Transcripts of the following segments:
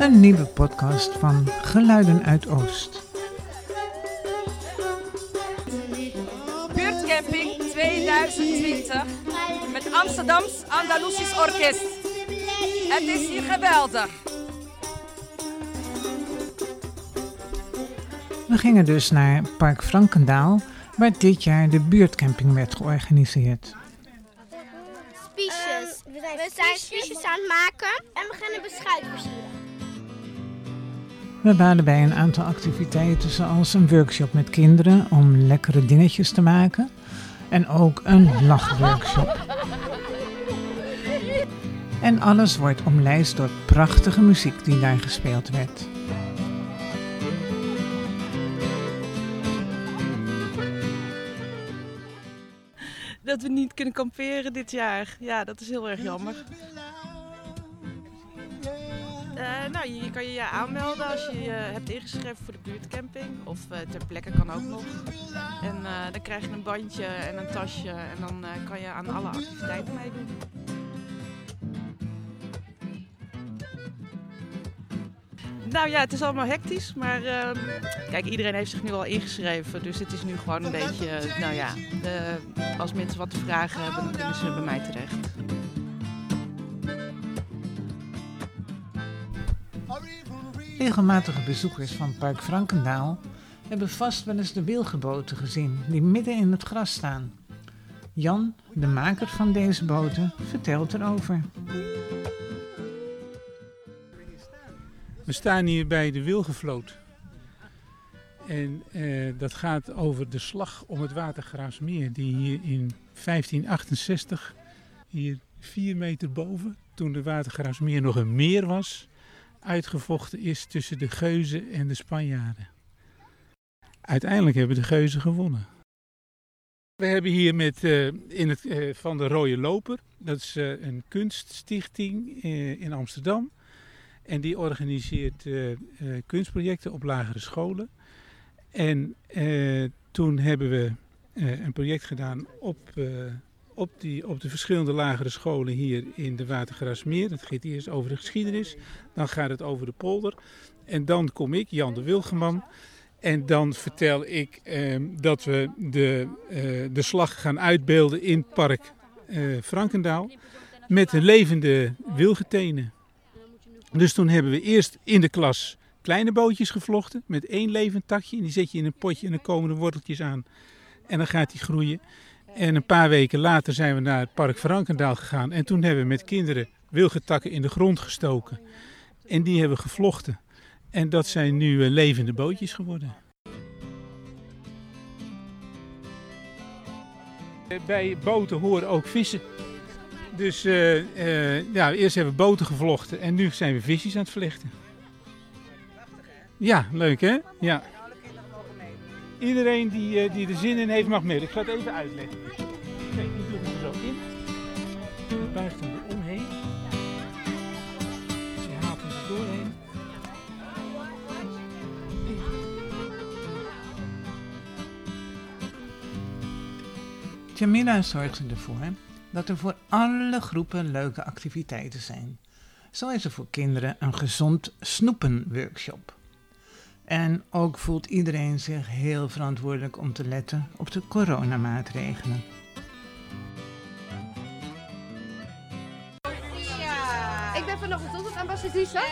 Een nieuwe podcast van Geluiden uit Oost. Buurtcamping 2020 met Amsterdams Andalusisch Orkest. Het is hier geweldig. We gingen dus naar Park Frankendaal, waar dit jaar de buurtcamping werd georganiseerd. Spiesjes. we zijn, we zijn spiesjes aan het maken en we gaan een beschuit versieren. We waren bij een aantal activiteiten, zoals een workshop met kinderen om lekkere dingetjes te maken. En ook een lachworkshop. En alles wordt omlijst door prachtige muziek die daar gespeeld werd. dat we niet kunnen kamperen dit jaar. Ja, dat is heel erg jammer. Nou, je, kan je aanmelden als je hebt ingeschreven voor de buurtcamping. Of uh, ter plekke kan ook nog. En uh, dan krijg je een bandje en een tasje. En dan kan je aan alle activiteiten meedoen. Nou ja, het is allemaal hectisch, maar uh, kijk, iedereen heeft zich nu al ingeschreven. Dus het is nu gewoon een beetje, nou ja, als mensen wat te vragen hebben, dan kunnen ze bij mij terecht. Regelmatige bezoekers van Park Frankendaal hebben vast wel eens de wilgeboten gezien die midden in het gras staan. Jan, de maker van deze boten, vertelt erover. We staan hier bij de Wilgevloot. En eh, dat gaat over de slag om het Watergraafsmeer, die hier in 1568, hier vier meter boven, toen de Watergraafsmeer nog een meer was, uitgevochten is tussen de Geuzen en de Spanjaarden. Uiteindelijk hebben de Geuzen gewonnen. We hebben hier met, uh, in het, uh, van de Rode Loper, dat is uh, een kunststichting in Amsterdam. En die organiseert kunstprojecten op lagere scholen. En toen hebben we een project gedaan op, op, die, op de verschillende lagere scholen hier in de Watergrasmeer. Dat gaat eerst over de geschiedenis, dan gaat het over de polder. En dan kom ik, Jan de Wilgeman. En dan vertel ik dat we de, de slag gaan uitbeelden in het park Frankendaal. Met een levende wilgetenen. Dus toen hebben we eerst in de klas kleine bootjes gevlochten met één levend takje. En die zet je in een potje en dan komen er worteltjes aan. En dan gaat die groeien. En een paar weken later zijn we naar het park Frankendaal gegaan. En toen hebben we met kinderen wilgetakken in de grond gestoken. En die hebben gevlochten. En dat zijn nu uh, levende bootjes geworden. Bij boten horen ook vissen. Dus uh, uh, ja, eerst hebben we boten gevlochten en nu zijn we visjes aan het vlechten. Ja, leuk hè? Ja. Iedereen die, uh, die er zin in heeft mag mee. Ik ga het even uitleggen. Kijk, die doe er zo in. Je buigt hem er omheen. Dus haalt hem er doorheen. Jamila zorgt ervoor dat er voor alle groepen leuke activiteiten zijn. Zo is er voor kinderen een gezond snoepen-workshop. En ook voelt iedereen zich heel verantwoordelijk om te letten op de coronamaatregelen. Ja. Ik ben vanochtend ambassadrice.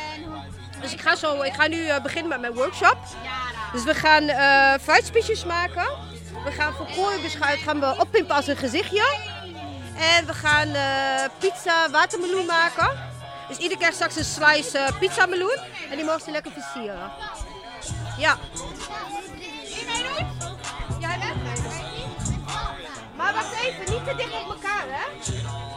Dus ik ga, zo, ik ga nu uh, beginnen met mijn workshop. Dus we gaan uh, fruitspiesjes maken. We gaan voor kooienbeschuit gaan we oppimpen als een gezichtje. En we gaan uh, pizza watermeloen maken. Dus iedere keer straks een slice uh, pizza meloen. En die mogen ze lekker versieren. Ja. Jij bent Maar wacht even, niet te dicht op elkaar hè.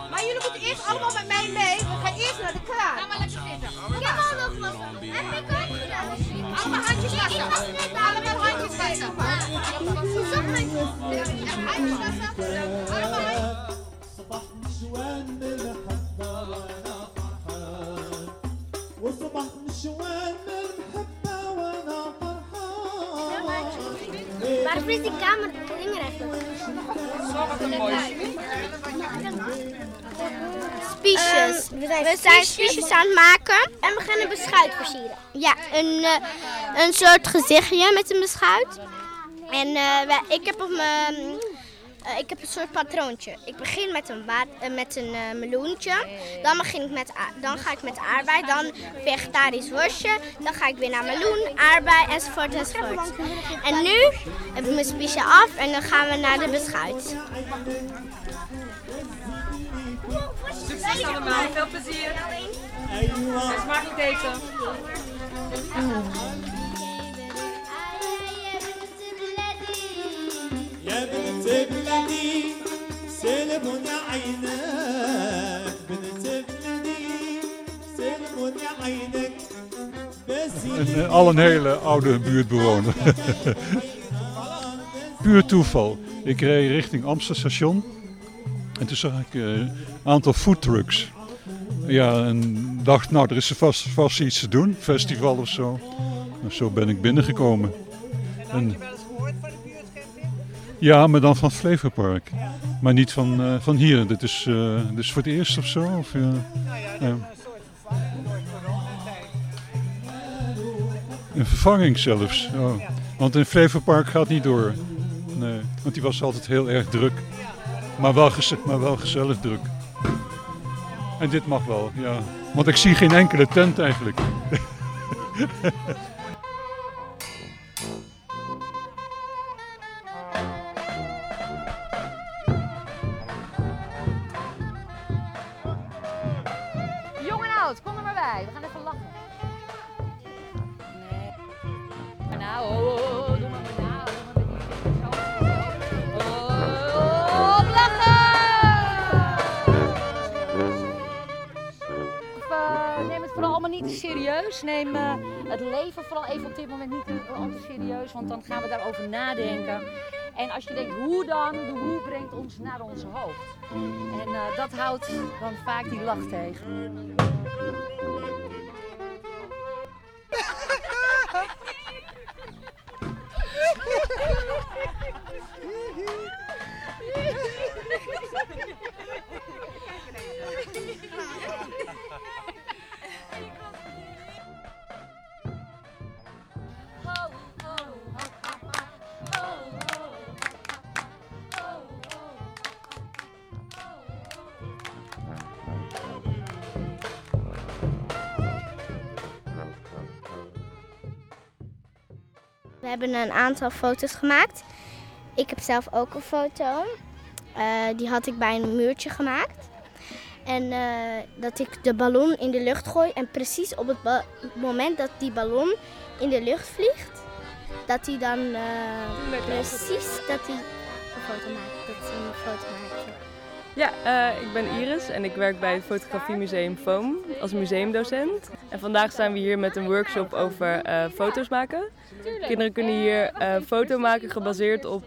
Maar jullie moeten eerst allemaal met mij mee. We gaan eerst naar de kraan. Ga maar lekker zitten. Ik heb al nog wat. Heb ik ook gedaan. Allemaal handjes wassen. Waar is die kamer? Ding er. Spiesjes. we zijn, we zijn spiesjes aan het maken en we gaan een beschuit versieren. Ja, een, eh, een soort gezichtje met een beschuit. En eh, wij- ik heb op mijn... eh, ik heb een soort patroontje. Ik begin met een, eh, met een eh, meloentje. Dan, begin ik met, a- dan ga ik met aardbei. Dan vegetarisch worstje. Dan ga ik weer naar meloen, aardbei enzovoort enzovoort. En nu heb ik mijn spiesje af en dan gaan we naar de beschuit. Succes allemaal, veel plezier. En smakelijk eten. يا بنت بلدي سلم عينك بنت بلدي سلم عينك بس En, eh, al een hele oude buurtbewoner. Puur toeval. Ik reed richting Amstelstation. En toen zag ik eh, een aantal foodtrucks. Ja, en dacht, nou, er is er vast, vast iets te doen. Festival of zo. Nou, zo ben ik binnengekomen. En, ja, maar dan van Flevopark. Maar niet van, eh, van hier. Dit is, is voor het eerst of zo? Of, ja. Ja. Een vervanging zelfs. Oh. Want in Flevopark gaat niet door. Nee, want die was altijd heel erg druk. Maar wel, maar wel gezellig druk. En dit mag wel, ja. Want ik zie geen enkele tent eigenlijk. Neem het leven vooral even op dit moment niet al te serieus, want dan gaan we daarover nadenken. En als je denkt hoe dan, de hoe brengt ons naar onze hoofd. En eh, dat houdt dan vaak die lach tegen. We hebben een aantal foto's gemaakt. Ik heb zelf ook een foto. Eh, die had ik bij een muurtje gemaakt. En eh, dat ik de ballon in de lucht gooi. En precies op het moment dat die ballon in de lucht vliegt, dat hij dan eh, precies dat hij een foto maakt. Dat hij een foto maakt. Ja, eh, ik ben Iris en ik werk bij het Fotografiemuseum Foam als museumdocent. En vandaag zijn we hier met een workshop over eh, foto's maken. Kinderen kunnen hier eh foto maken gebaseerd op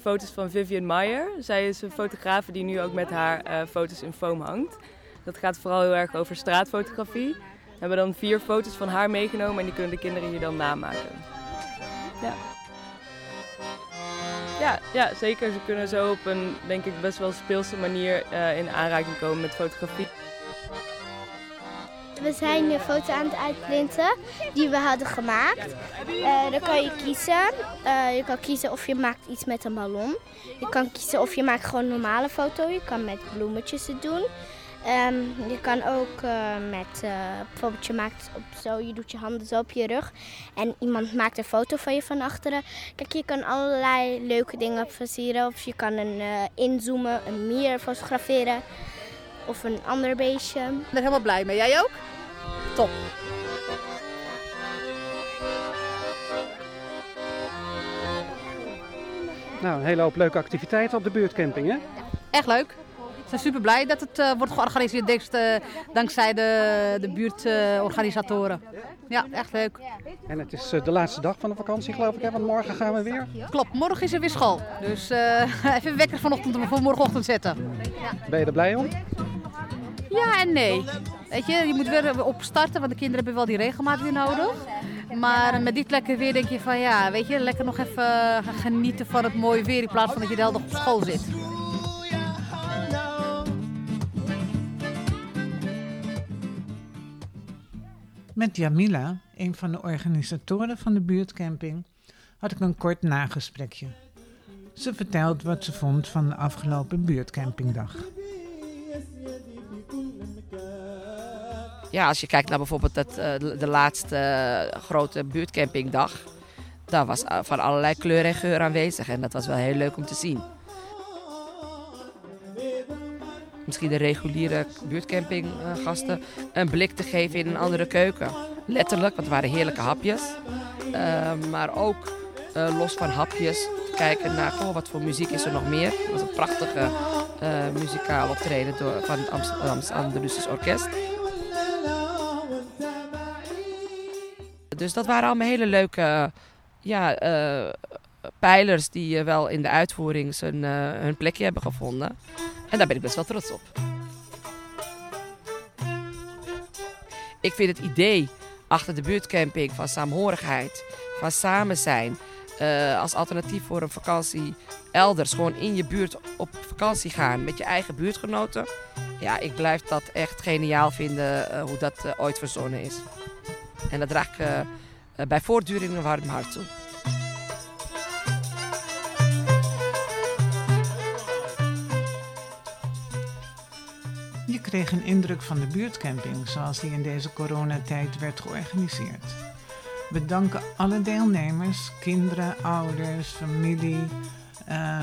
foto's van Vivian Meyer. Zij is een fotografe die nu ook met haar foto's in foam hangt. Dat gaat vooral heel erg over straatfotografie. We hebben dan vier foto's van haar meegenomen en die kunnen de kinderen hier dan namaken. Ja. Ja, ja, zeker. Ze kunnen zo op een, denk ik, best wel speelse manier eh, in aanraking komen met fotografie. We zijn een foto aan het uitprinten die we hadden gemaakt. Eh, dan kan je kiezen. Eh, je kan kiezen of je maakt iets met een ballon. Je kan kiezen of je maakt gewoon een normale foto. Je kan met bloemetjes het doen. Ehm, je kan ook eh, met, eh, bijvoorbeeld je maakt op zo, je doet je handen zo op je rug. En iemand maakt een foto van je van achteren. Kijk, je kan allerlei leuke dingen versieren. Of je kan een eh, inzoomen, een mier fotograferen. Of een ander beestje. Ik ben er helemaal blij mee. Jij ook? Top. Nou, een hele hoop leuke activiteiten op de buurtcamping, hè? Echt leuk. We zijn super blij dat het eh, wordt georganiseerd eh, dankzij de, de buurtorganisatoren. ja, echt leuk. En het is eh, de laatste dag van de vakantie, geloof ik, hè? Want morgen gaan we weer. Klopt, morgen is er weer school. Dus even een wekker vanochtend voor morgenochtend zetten. Ben je er blij om? Ja en nee. Weet je, je moet weer opstarten, want de kinderen hebben wel die regelmaat weer nodig. Maar met dit lekker weer denk je van ja, weet je, lekker nog even genieten van het mooie weer in plaats van dat je de hele dag op school zit. Met Jamila, een van de organisatoren van de buurtcamping, had ik een kort nagesprekje. Ze vertelt wat ze vond van de afgelopen buurtcampingdag. Ja, als je kijkt naar bijvoorbeeld het, eh, de laatste eh, grote buurtcampingdag, daar was eh, van allerlei kleur en geur aanwezig en dat was wel heel leuk om te zien. Misschien de reguliere buurtcampinggasten een blik te geven in een andere keuken. Letterlijk, want het waren heerlijke hapjes. Uh, maar ook uh, los van hapjes kijken naar goh, wat voor muziek is er nog meer. Het was een prachtige uh, muzikaal optreden door, van het Amsterdamse Andalusisch Orkest. Dus dat waren allemaal hele leuke ja, pijlers die wel in de uitvoering zijn, hun plekje hebben gevonden. En daar ben ik best wel trots op. Ik vind het idee achter de buurtcamping van saamhorigheid, van samen zijn, uh, als alternatief voor een vakantie elders, gewoon in je buurt op vakantie gaan met je eigen buurtgenoten. Ja, ik blijf dat echt geniaal vinden uh, hoe dat uh, ooit verzonnen is. En dat draag ik bij voortduring een warm hart toe. Je kreeg een indruk van de buurtcamping zoals die in deze coronatijd werd georganiseerd. We danken alle deelnemers, kinderen, ouders, familie, uh,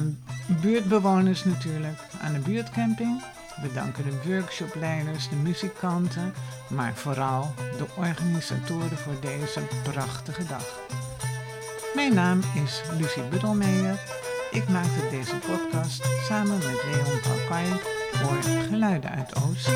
buurtbewoners natuurlijk, aan de buurtcamping. We danken de workshopleiders, de muzikanten, maar vooral de organisatoren voor deze prachtige dag. Mijn naam is Lucie Buddelmeijer. Ik maakte deze podcast samen met Leon Palkai voor Geluiden uit Oost.